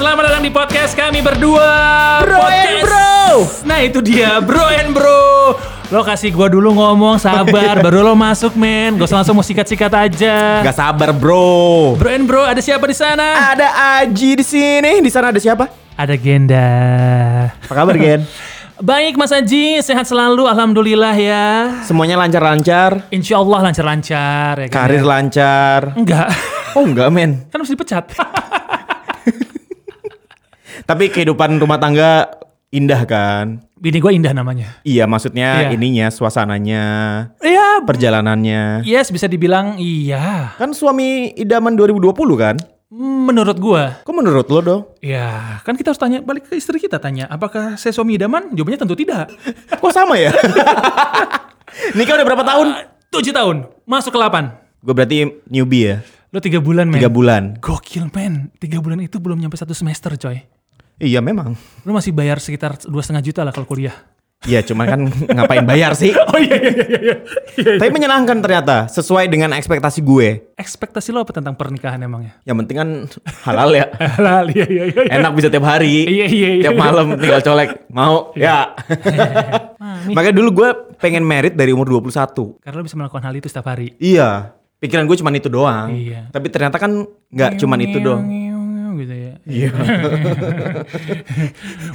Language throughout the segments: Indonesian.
selamat datang di podcast kami berdua. Bro podcast. and bro. Nah itu dia, bro and bro. Lo kasih gua dulu ngomong, sabar, baru lo masuk men. Gak usah langsung mau sikat-sikat aja. Gak sabar bro. Bro and bro, ada siapa di sana? Ada Aji di sini. Di sana ada siapa? Ada Genda. Apa kabar Gen? Baik Mas Aji, sehat selalu, alhamdulillah ya. Semuanya lancar-lancar. Insya Allah lancar-lancar ya. Karir ya? lancar. Enggak, Oh enggak men. kan harus dipecat. Tapi kehidupan rumah tangga indah kan? Bini gue indah namanya. Iya maksudnya Iya. ininya suasananya, Iya, perjalanannya. yes bisa dibilang iya. Kan suami idaman 2020 kan? Menurut gua, Kok menurut lo dong? ya kan kita harus tanya balik ke istri kita tanya, apakah saya suami idaman? Jawabannya tentu tidak. Kok sama ya? Nikah udah berapa tahun? Tujuh tahun, masuk ke 8 Gue berarti newbie ya. Lo tiga bulan men. Tiga bulan. Gokil men, tiga bulan itu belum nyampe satu semester coy. Iya memang. Lo masih bayar sekitar dua setengah juta lah kalau kuliah. Iya cuman kan ngapain bayar sih? Oh iya iya iya iya. iya. Tapi menyenangkan ternyata, sesuai dengan ekspektasi gue. Ekspektasi lo apa tentang pernikahan emangnya? Yang penting kan halal ya. Halal iya iya iya. iya. Enak bisa tiap hari. Iya iya iya. Tiap malam tinggal colek. Mau? Ya. Makanya dulu gue pengen merit dari umur 21. Karena lo bisa melakukan hal itu setiap hari. Iya. Pikiran gue cuman itu doang. Iya. Tapi ternyata kan nggak cuman itu doang. Gitu ya. Iya.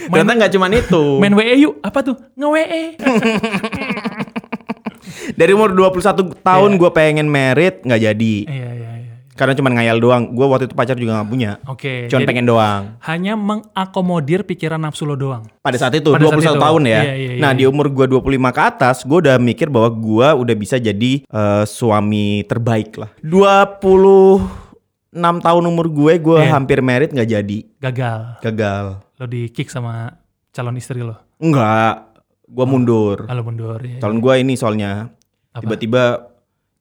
ternyata nggak cuman itu. Main WE yuk, apa tuh? Nge-WE. Dari umur 21 tahun gue pengen merit nggak jadi. Iya iya iya. Karena cuman ngayal doang. Gue waktu itu pacar juga nggak punya. Oke. Cuman jadi pengen doang. hanya mengakomodir pikiran nafsu lo doang. Pada saat itu Pada 21 saat itu. tahun ya. Iya, iya, iya, nah, iya. di umur gua 25 ke atas, gua udah mikir bahwa gua udah bisa jadi eh, suami terbaik lah. 26 tahun umur gue, gue Iya. hampir merit nggak jadi. Gagal. Gagal. Lo di kick sama calon istri lo. Enggak, gua mundur. Kalau mundur ya. Calon gua ini soalnya tiba-tiba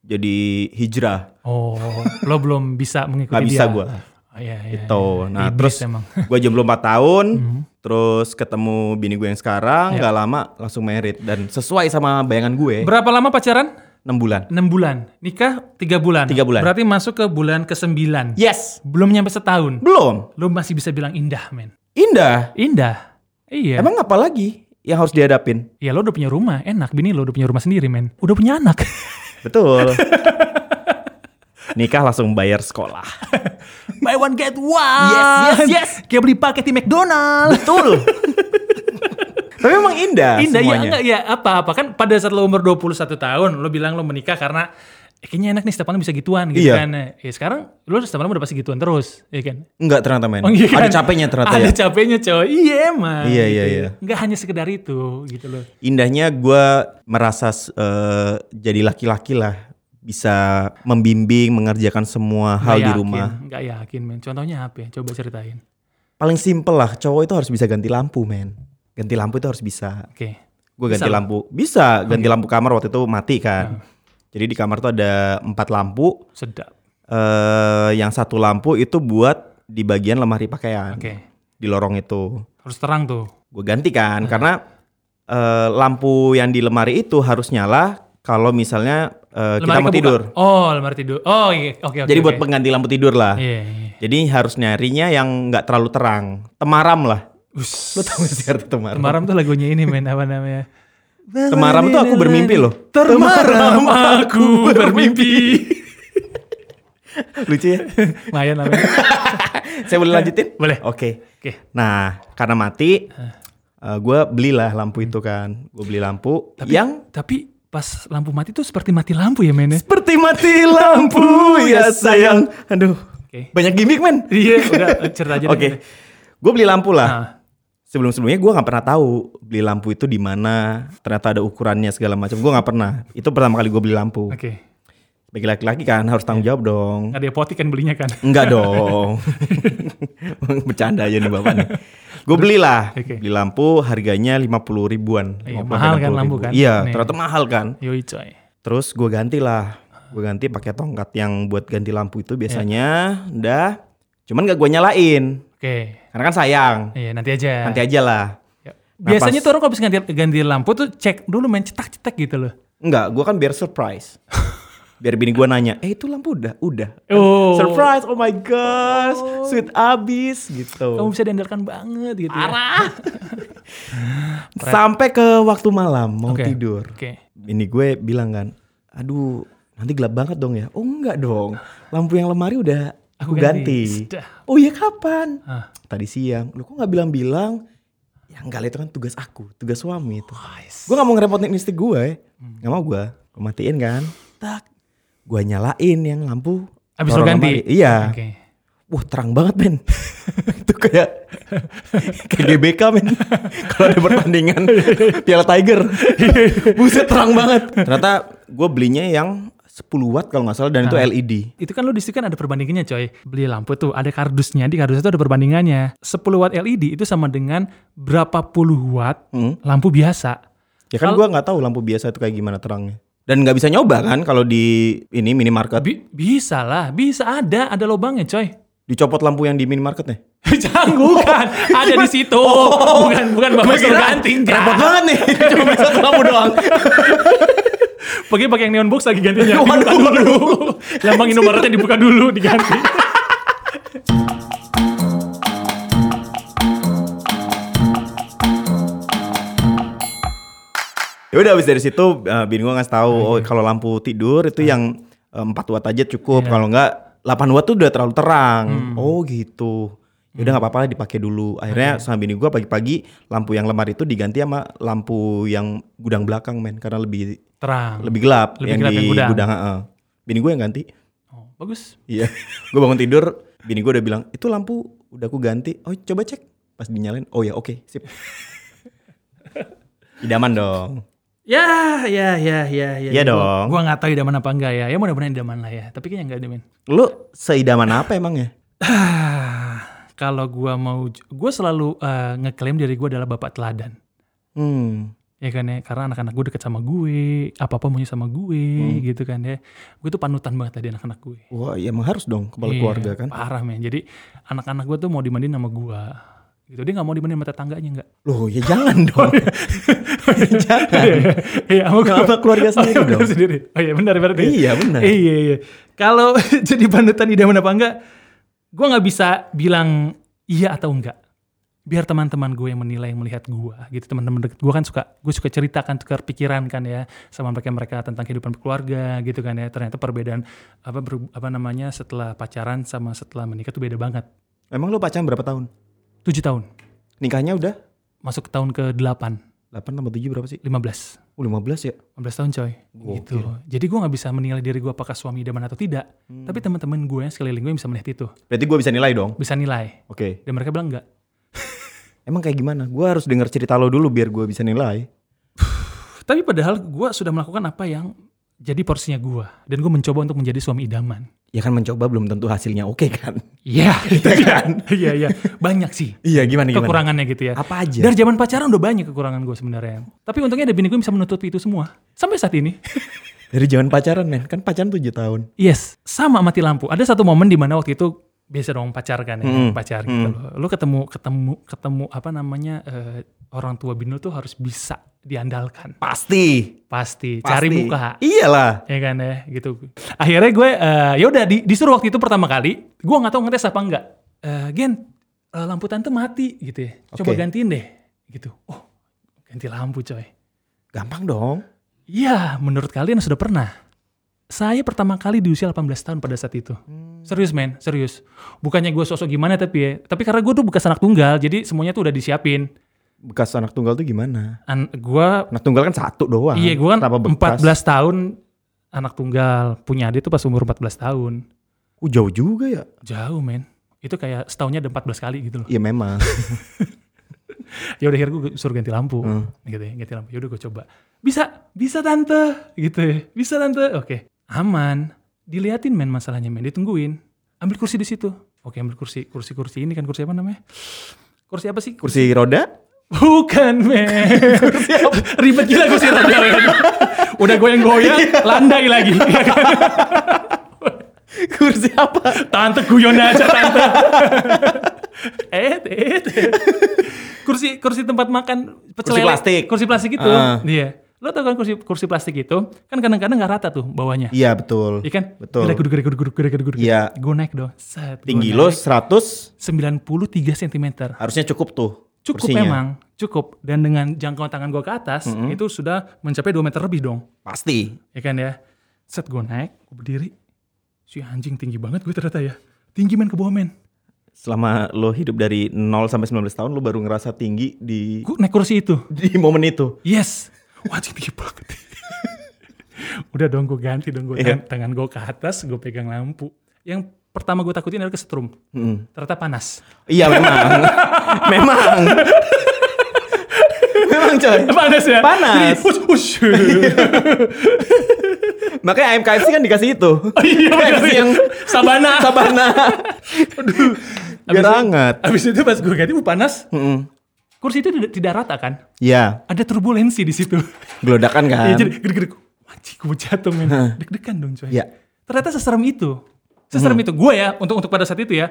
jadi hijrah. Oh, lo belum bisa mengikuti Gak dia. bisa gua. Oh, iya, iya, Itu. iya. Nah, Iblis terus emang. Gua jomblo 4 tahun, Mhm. terus ketemu bini gue yang sekarang, Iya. nggak lama langsung merit dan sesuai sama bayangan gue. Berapa lama pacaran? 6 bulan. 6 bulan. Nikah 3 bulan. Tiga bulan. Berarti masuk ke bulan ke-9. Yes. Belum nyampe setahun. Belum. Lo masih bisa bilang indah, men. Indah. Indah. Iya. Emang apa lagi yang harus dihadapin? Ya lo udah punya rumah, enak. Bini lo udah punya rumah sendiri, men. Udah punya anak. Betul. Nikah langsung bayar sekolah. Buy one get one. Yes, yes, yes. Kayak beli paket di McDonald. Betul. Tapi emang indah, Indah ya semuanya. enggak ya apa-apa kan pada saat lo umur 21 tahun lo bilang lo menikah karena eh, kayaknya enak nih setiap malam bisa gituan gitu Iya. kan. Ya sekarang lo setiap malam udah pasti gituan terus, ya kan? Enggak ternyata men. Oh, iya kan? Ada capeknya ternyata Ada ya. capeknya coy. Iya emang. Iya, gitu iya, ya. iya. Enggak hanya sekedar itu gitu loh. Indahnya gue merasa eh, jadi laki-laki lah. Bisa membimbing, mengerjakan semua hal Nggak di yakin, rumah. Enggak yakin men. Contohnya apa ya? Coba ceritain. Paling simple lah, cowok itu harus bisa ganti lampu men. Ganti lampu itu harus bisa. Oke. Gue Bisa ganti lah. lampu. Bisa, ganti lampu kamar waktu itu mati kan. Ah. Jadi di kamar tuh ada empat lampu. Sedap. eh yang satu lampu itu buat di bagian lemari pakaian Oke. di lorong itu Harus terang tuh. gue ganti kan karena eh, lampu yang di lemari itu harus nyala kalau misalnya eh, kita mau kebuka. tidur Oh, lemari tidur. Oh, iya. Oke, oke. jadi buat oke. pengganti lampu tidur lah Iya, iya. jadi harus nyarinya yang nggak terlalu terang temaram lah Us. lo tau gak sih arti temaram Temaram tuh lagunya ini men apa namanya? Temaram tuh aku bermimpi loh Termaram aku bermimpi. lucu ya Lumayan namanya. saya boleh lanjutin Boleh. oke Oke. nah karena mati gue belilah lampu itu kan gue beli lampu Tapi, yang tapi pas lampu mati tuh seperti mati lampu ya men ya? Seperti mati lampu ya sayang. Aduh. Oke. Banyak gimmick men. Iya, udah cerita aja. Oke. Gue beli lampu lah. Nah, Sebelum-sebelumnya gue nggak pernah tahu beli lampu itu di mana. Ternyata ada ukurannya segala macam. Gue nggak pernah. Itu pertama kali gue beli lampu. Oke. Bagi laki-laki kan harus tanggung jawab dong. Nggak ada apotik kan belinya kan? Enggak dong. Bercanda aja nih bapak nih. Gue belilah. Oke. Beli lampu harganya 50 ribuan. Iya, 50 mahal kan 60 lampu ribu. kan? Iya, Nih. ternyata mahal kan. Yoi coy. Terus gue ganti lah. Gue ganti pakai tongkat yang buat ganti lampu itu biasanya Iya. udah. Cuman gak gue nyalain. Oke. Karena kan sayang. Iya, nanti aja. Nanti aja lah. Ya. Nah, Biasanya pas- tuh orang kalau habis ganti, ganti lampu tuh cek dulu main cetak-cetak gitu loh. Enggak, gue kan biar surprise. biar bini gue nanya, eh itu lampu udah, udah. Oh. Surprise, oh my gosh, sweet abis gitu. Kamu bisa diandalkan banget gitu ya. Sampai ke waktu malam mau Oke. tidur. Oke. Bini gue bilang kan, aduh nanti gelap banget dong ya. Oh enggak dong, lampu yang lemari udah Aku ganti. ganti. Oh iya kapan? Ah. Tadi siang. Lu kok nggak bilang-bilang? Ya enggak lah itu kan tugas aku, tugas suami itu. Nice. Gue gak mau ngerepotin istri gue, nggak mau gue. Gue matiin kan, tak. Gue nyalain yang lampu. Abis lo lorong ganti? Iya. Oke. Wah terang banget men Itu kayak Kayak GBK men Kalau ada pertandingan Piala Tiger Buset terang banget Ternyata gue belinya yang 10 watt kalau nggak salah Dan itu LED Itu kan lo di situ kan ada perbandingannya coy. Beli lampu tuh ada kardusnya, di kardus itu ada perbandingannya. 10 watt LED itu sama dengan berapa puluh watt Hmm. lampu biasa. Ya kan gue nggak tahu lampu biasa itu kayak gimana terangnya Dan nggak bisa nyoba kan Kalau di ini minimarket Bi- bisa lah, bisa ada, ada lubangnya coy. Dicopot lampu yang di minimarketnya Jangan bukan, ada di situ. bukan bukan Bapak suruh ganti. enggak. Repot banget nih Cuma bisa satu lampu doang Pakai pakai yang neon box lagi gantinya. Dibuka dulu. Lambang Indomaretnya dibuka dulu diganti. Ya udah habis dari situ eh, bini gua ngasih tahu oh kalau lampu tidur itu yang eh, 4 watt aja cukup kalau enggak 8 watt tuh udah terlalu terang. Oh gitu. Ya udah nggak apa-apa lah dipakai dulu. Akhirnya sama bini gua pagi-pagi lampu yang lemari itu diganti sama lampu yang gudang belakang men karena lebih Terang. lebih gelap Lebih yang gelap di yang gudang. gudang. heeh. Bini gue yang ganti. Oh, bagus. Iya. gue bangun tidur, bini gue udah bilang, "Itu lampu udah aku ganti." Oh, coba cek. Pas dinyalain, "Oh ya, oke, sip." Idaman dong. Ya, ya, ya, ya, ya. Gua- dong. Gua nggak tahu idaman apa enggak ya. Ya mudah-mudahan idaman lah ya. Tapi kayaknya enggak men. Lu seidaman apa emangnya? Kalau gua mau, gua selalu eh, ngeklaim diri gua adalah bapak teladan. Hmm. Ya kan ya, karena anak-anak gue deket sama gue, apa-apa maunya sama gue, gitu kan ya. Gue tuh panutan banget tadi anak-anak gue. Wah, ya emang harus dong kepala Iya, keluarga kan. Parah men. Jadi anak-anak gue tuh mau dimandiin sama gue. Gitu. Dia nggak mau dimandiin sama tetangganya nggak. Loh, ya jangan dong. jangan. Iya, sama Nggak gua. sama keluarga sendiri Oh, dong. sendiri. Oh iya benar berarti. Iya, benar. Iya iya. Kalau jadi panutan idaman apa enggak, gue nggak bisa bilang iya atau enggak. Biar teman-teman gue yang menilai, yang melihat gue, gitu teman-teman deket gue kan suka, gue suka ceritakan tukar pikiran kan ya sama mereka mereka tentang kehidupan keluarga gitu kan ya. Ternyata perbedaan apa ber- apa namanya setelah pacaran sama setelah menikah tuh beda banget. Emang lu pacaran berapa tahun? Tujuh tahun, Nikahnya udah masuk ke tahun ke 8, 8 tambah 7 berapa sih? 15. Oh, 15 ya? 15 tahun coy gitu jadi gue nggak bisa menilai diri gue apakah suami idaman atau tidak tapi teman-teman gue yang sekeliling gue bisa melihat itu Berarti gue bisa nilai dong. bisa nilai Oke. dan mereka bilang enggak Emang kayak gimana? Gue harus denger cerita lo dulu biar gue bisa nilai. tapi padahal gue sudah melakukan apa yang jadi porsinya gue dan gue mencoba untuk menjadi suami idaman Ya kan mencoba belum tentu hasilnya oke kan? iya Gitu kan? iya iya banyak sih Iya gimana gimana? kekurangannya gitu ya Apa aja? dari zaman pacaran udah banyak kekurangan gue sebenarnya tapi untungnya ada bini gue bisa menutupi itu semua sampai saat ini Dari zaman pacaran men, kan pacaran 7 tahun. Yes, sama mati lampu. Ada satu momen di mana waktu itu biasa dong pacar kan ya, Hmm, pacar gitu loh. Lu ketemu ketemu ketemu apa namanya eh, orang tua bini lu tuh harus bisa diandalkan. Pasti. Pasti, Pasti. cari muka. Iyalah. Ya kan ya, gitu. Akhirnya gue eh, ya udah di, disuruh waktu itu pertama kali, gue nggak tahu ngetes apa enggak. Eh, Gen, eh, lampu tante mati gitu ya. Coba gantiin deh, gitu. Oh, ganti lampu coy. Gampang dong. Iya, menurut kalian sudah pernah? Saya pertama kali di usia 18 tahun pada saat itu. Serius men, serius. Bukannya gue sosok gimana tapi ya. Tapi karena gue tuh bekas anak tunggal, jadi semuanya tuh udah disiapin. Bekas anak tunggal tuh gimana? An gue, Anak tunggal kan satu doang. iya gue kan Kenapa bekas? 14 tahun anak tunggal. Punya adik tuh pas umur 14 tahun. Uh, jauh juga ya. Jauh men. Itu kayak setahunnya ada 14 kali gitu loh. Iya memang. Ya udah akhirnya gue suruh ganti lampu. Gitu ya, ganti lampu. Ya udah gue coba. Bisa, bisa tante. Gitu ya. Bisa tante. Oke. Aman. Diliatin men masalahnya men. Ditungguin. Ambil kursi di situ. Oke ambil kursi. Kursi-kursi ini kan kursi apa namanya? Kursi apa sih? Kursi roda? Bukan men. Ribet gila kursi roda. Udah goyang-goyang, landai lagi. Kursi apa? Tante guyon aja tante. eh, eh, eh. Kursi kursi tempat makan pecel Kursi plastik. Kursi plastik itu. Ah. Iya. Lo tau kan kursi, kursi plastik itu, kan kadang-kadang nggak rata tuh bawahnya. Iya betul. Iya kan? Betul. Guduk, guduk, guduk, guduk, guduk, guduk. Iya. Gue naik dong. Set, Tinggi lo 100 93 cm. harusnya cukup tuh. Cukup kursinya. memang, cukup. Dan dengan jangkauan tangan gue ke atas, itu sudah mencapai 2 meter lebih dong. Pasti. Ya kan ya. Set gue naik, gue berdiri. Si anjing tinggi banget gue ternyata ya. Tinggi men ke bawah men. Selama lo hidup dari 0 sampai 19 tahun lo baru ngerasa tinggi di Gue naik kursi itu. di momen itu. Yes. Wah tinggi banget. Udah dong gue ganti dong. Gue Iya. tangan gue ke atas, gue pegang lampu. Yang pertama gue takutin adalah kesetrum. Mm. Ternyata panas. Iya memang. memang. memang coy. Panas ya? Panas. Jadi, ush, ush. Makanya AMKFC kan dikasih itu. Oh iya sih. yang Sabana. sabana. Biar Abis- hangat. Abis itu pas gue ganti, uh, panas. Mm-mm. Kursi itu tidak, tidak rata kan? Iya, Ada turbulensi di situ. gelodakan kan. Iya jadi gede-gede. Anjing gue jatuh men. Deg-degan dong coy. Iya. Ternyata seserem itu. Seserem itu. Gue ya, untuk untuk pada saat itu ya.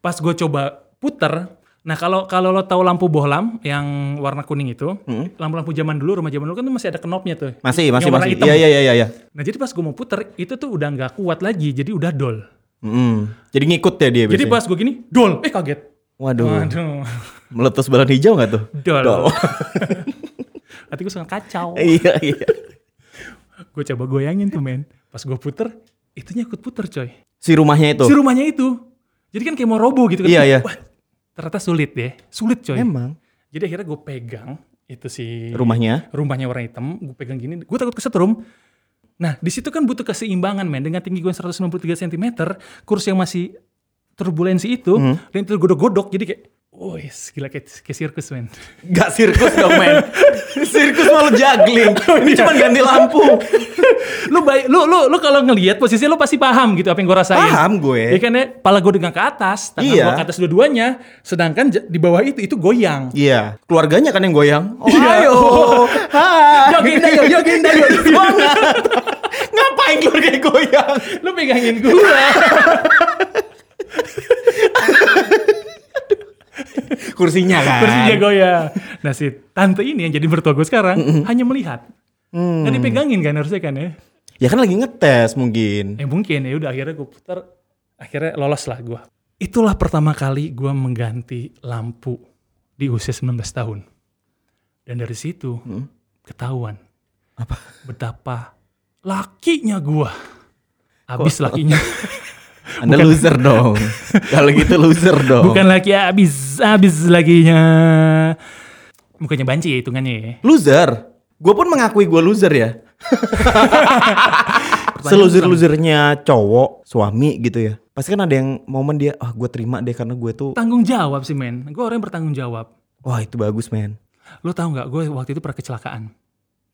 Pas gue coba puter. Nah kalau kalau lo tahu lampu bohlam yang warna kuning itu. Lampu-lampu zaman dulu, rumah zaman dulu kan tuh masih ada knopnya tuh. Masih, masih, masih. Iya, iya, iya, iya. Nah jadi pas gue mau puter, itu tuh udah nggak kuat lagi. Jadi udah dol. Mm. Jadi ngikut ya dia Jadi biasanya. pas gue gini, dol. Eh kaget. Waduh, Waduh. meletus balon hijau gak tuh? Dol. Dol. Hati gue sangat kacau. iya, iya. gue coba goyangin tuh men. Pas gue puter, itunya ikut puter coy. Si rumahnya itu. Si rumahnya itu. Jadi kan kayak mau roboh gitu kan. Iya, iya. Wah, ternyata sulit deh. Sulit coy. Memang. Jadi akhirnya gue pegang itu si Rumahnya. rumahnya warna hitam. Gue pegang gini. Gue takut kesetrum. Nah di situ kan butuh keseimbangan men. Dengan tinggi gue 193 cm. Kursi yang masih turbulensi itu. Hmm. Dan itu godok-godok. Jadi kayak. Wih, gila kayak, kayak sirkus men. Gak sirkus dong men. sirkus malu juggling. Ini cuma ganti lampu. lu baik, lu lu lu kalau ngelihat posisi lu pasti paham gitu apa yang gue rasain. Paham gue. Iya kan ya, pala gue dengan ke atas, tangan Iya. gue ke atas dua-duanya, sedangkan di bawah itu itu goyang. Iya, keluarganya kan yang goyang. Oh, Iya. ayo. Hai. Yoginda yo, yoginda yo. Semangat. Ngapain keluarga goyang? lu pegangin gua. Kursinya kan. Kursinya goyang. Nah si tante ini yang jadi mertua gue sekarang hanya melihat. Hmm. Nggak dipegangin kan harusnya kan ya. Ya kan lagi ngetes mungkin. Eh mungkin ya udah akhirnya gue putar, akhirnya lolos lah gue. Itulah pertama kali gue mengganti lampu di usia 19 tahun. Dan dari situ ketahuan Apa? betapa lakinya gue. Habis lakinya. Anda loser dong. Kalau gitu loser dong. Bukan laki habis, habis lakinya. Bukannya banci ya hitungannya ya. Loser. Gue pun mengakui gue loser ya. Seloser-losernya cowok, suami gitu ya. Pasti kan ada yang momen dia, ah gue terima deh karena gue tuh, Tanggung jawab sih men. Gue orang yang bertanggung jawab. wah itu bagus men. Lo tau nggak? Gue waktu itu pernah kecelakaan.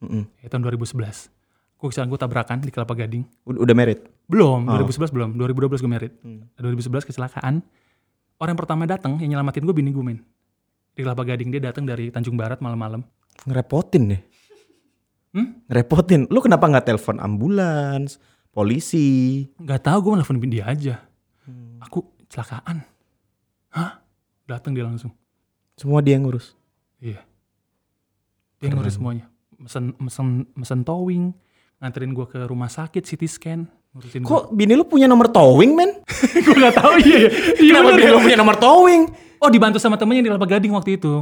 Mm-mm. Ya, tahun 2011. Gue kecelakaan, gue tabrakan di Kelapa Gading. Udah, merit? Belum, Oh. 2011 belum. 2012 gue merit. 2011 kecelakaan. Orang yang pertama datang yang nyelamatin gue bini gue men. Di Kelapa Gading dia datang dari Tanjung Barat malam-malam. Ngerepotin deh. Hmm? Ngerepotin. Lu kenapa nggak telepon ambulans, polisi? Gak tahu gue nelfon dia aja. Hmm. Aku kecelakaan. Hah? Datang dia langsung. Semua dia yang ngurus. Iya. Dia ngurus semuanya. Mesen, mesen, mesen towing, nganterin gue ke rumah sakit, CT scan, ngurusin gue. Kok bini lu punya nomor towing men? gue gak tahu iya. Iya Kenapa bener. bini lu punya nomor towing? Oh dibantu sama temennya di Kelapa Gading waktu itu.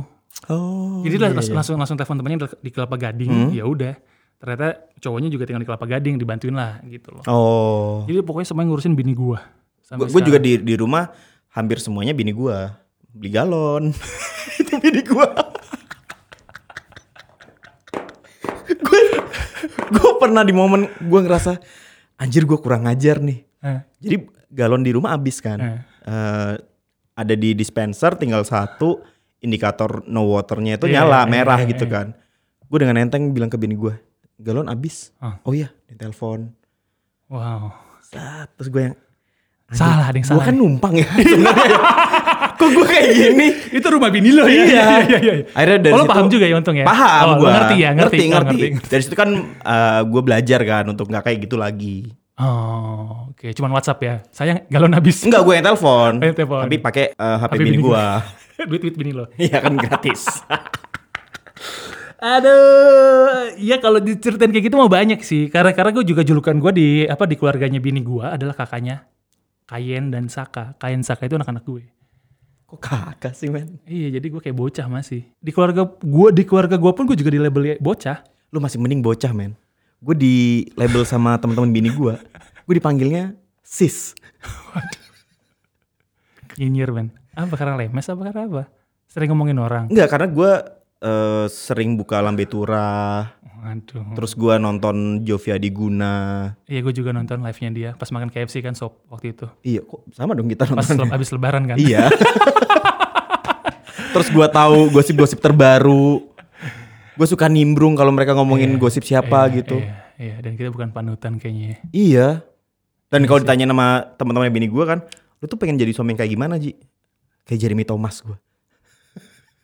Oh. Jadi lah langsung langsung telepon temennya di- Kelapa Gading. Ya udah. Ternyata cowoknya juga tinggal di Kelapa Gading, dibantuin lah gitu loh. Oh. Jadi pokoknya semuanya ngurusin bini gua. Sampai Gue juga di di rumah hampir semuanya bini gua beli galon. Itu bini gua. gue gue pernah di momen gue ngerasa anjir gue kurang ngajar nih. Eh, Jadi galon di rumah habis kan. Eh. Eh, ada di dispenser tinggal satu indikator no waternya itu Iya, nyala iya, merah iya, gitu iya. kan. Gue dengan enteng bilang ke bini gue galon habis. Ah. Oh iya di telepon. wow. Sat, Terus gue yang Salah ada yang gue salah. kan numpang ya. Kok gue kayak gini? itu rumah bini lo ya. Iya. iya, iya. Akhirnya dari oh, lo situ paham juga ya untung ya? Paham oh, gue. ngerti ya, ngerti. ngerti, Oh, ngerti. Dari situ kan gue belajar kan untuk nggak kayak gitu lagi. Oh, oke. Cuman WhatsApp ya. Sayang galon habis. Enggak gue yang telepon. Oh, telepon. Tapi pakai eh, HP, HP bini bini gue. Duit-duit bini lo. Iya kan gratis. Aduh, iya kalau diceritain kayak gitu mau banyak sih. Karena karena gue juga julukan gue di apa di keluarganya bini gue adalah kakaknya Kayen dan Saka. Kayen Saka itu anak-anak gue. Kok kakak sih men? Iya, jadi gue kayak bocah masih. Di keluarga gue di keluarga gue pun gue juga di label bocah. Lu masih mending bocah men. Gue di label sama teman-teman bini gue. Gue dipanggilnya sis. Nyinyir men. Apa karena lemes apa karena apa? Sering ngomongin orang. Enggak karena gue eh, sering buka lambe turah. Waduh. Terus gue nonton Jovia Diguna. Iya, gue juga nonton live-nya dia pas makan KFC kan sop waktu itu. Iya kok sama dong kita Pas nonton. le- abis lebaran kan. iya. Terus gue tahu gosip-gosip terbaru. Gue suka nimbrung kalau mereka ngomongin gosip siapa Iya, gitu. Iya, iya, dan kita bukan panutan kayaknya. Iya. Dan kalau ditanya nama teman-teman bini gue kan, lu tuh pengen jadi suami yang kayak gimana Ji? Kayak Jeremy Thomas gue.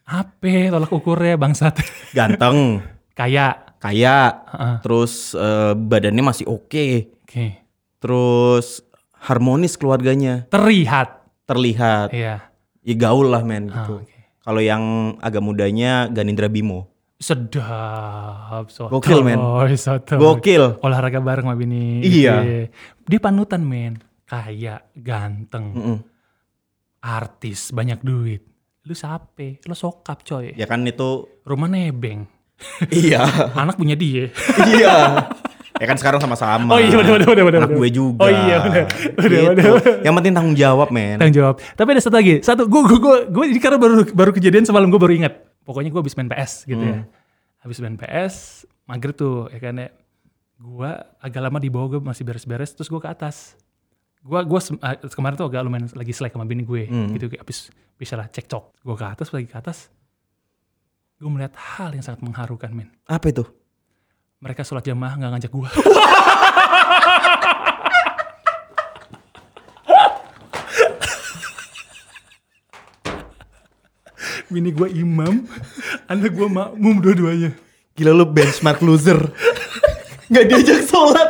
Apa tolak ukurnya bangsat? Ganteng, Kaya. kaya, Heeh. terus eh, badannya masih oke, Oke. terus harmonis keluarganya, Terlihat. terlihat. Iya. Ya gaul lah men Ah, gitu. oke. Kalau yang agak mudanya Ganindra Bimo. Sedap. Sotoy, Gokil, men. sotoy. Gokil. Olahraga bareng sama bini. Iya. Dia panutan men. Kaya, ganteng, Mm-mm. artis, banyak duit. Lu sape? Lu sokap coy. Ya kan itu Rumah nebeng. iya. Anak punya dia. iya. Ya kan sekarang sama-sama. Oh iya, bener, bener, bener, bener, Anak bener. gue juga. Oh iya, bener, bener, Gitu. bener. Yang penting tanggung jawab, men. Tanggung jawab. Tapi ada satu lagi. Satu, gue gue gue gue ini karena baru baru kejadian semalam gue baru ingat. Pokoknya gue habis main PS gitu ya. Habis main PS, maghrib tuh ya kan ya. Gue agak lama di bawah gue masih beres-beres, terus gue ke atas. Gue gue sem- ah, kemarin tuh agak lumayan lagi slack sama bini gue, gitu kayak habis bisa lah cekcok. Gue ke atas, lagi ke atas. Gue melihat hal yang sangat mengharukan men. Apa itu? Mereka sholat jamaah nggak ngajak gue. Bini gue imam, anak gue makmum dua-duanya. Gila lu benchmark loser. Gak diajak sholat.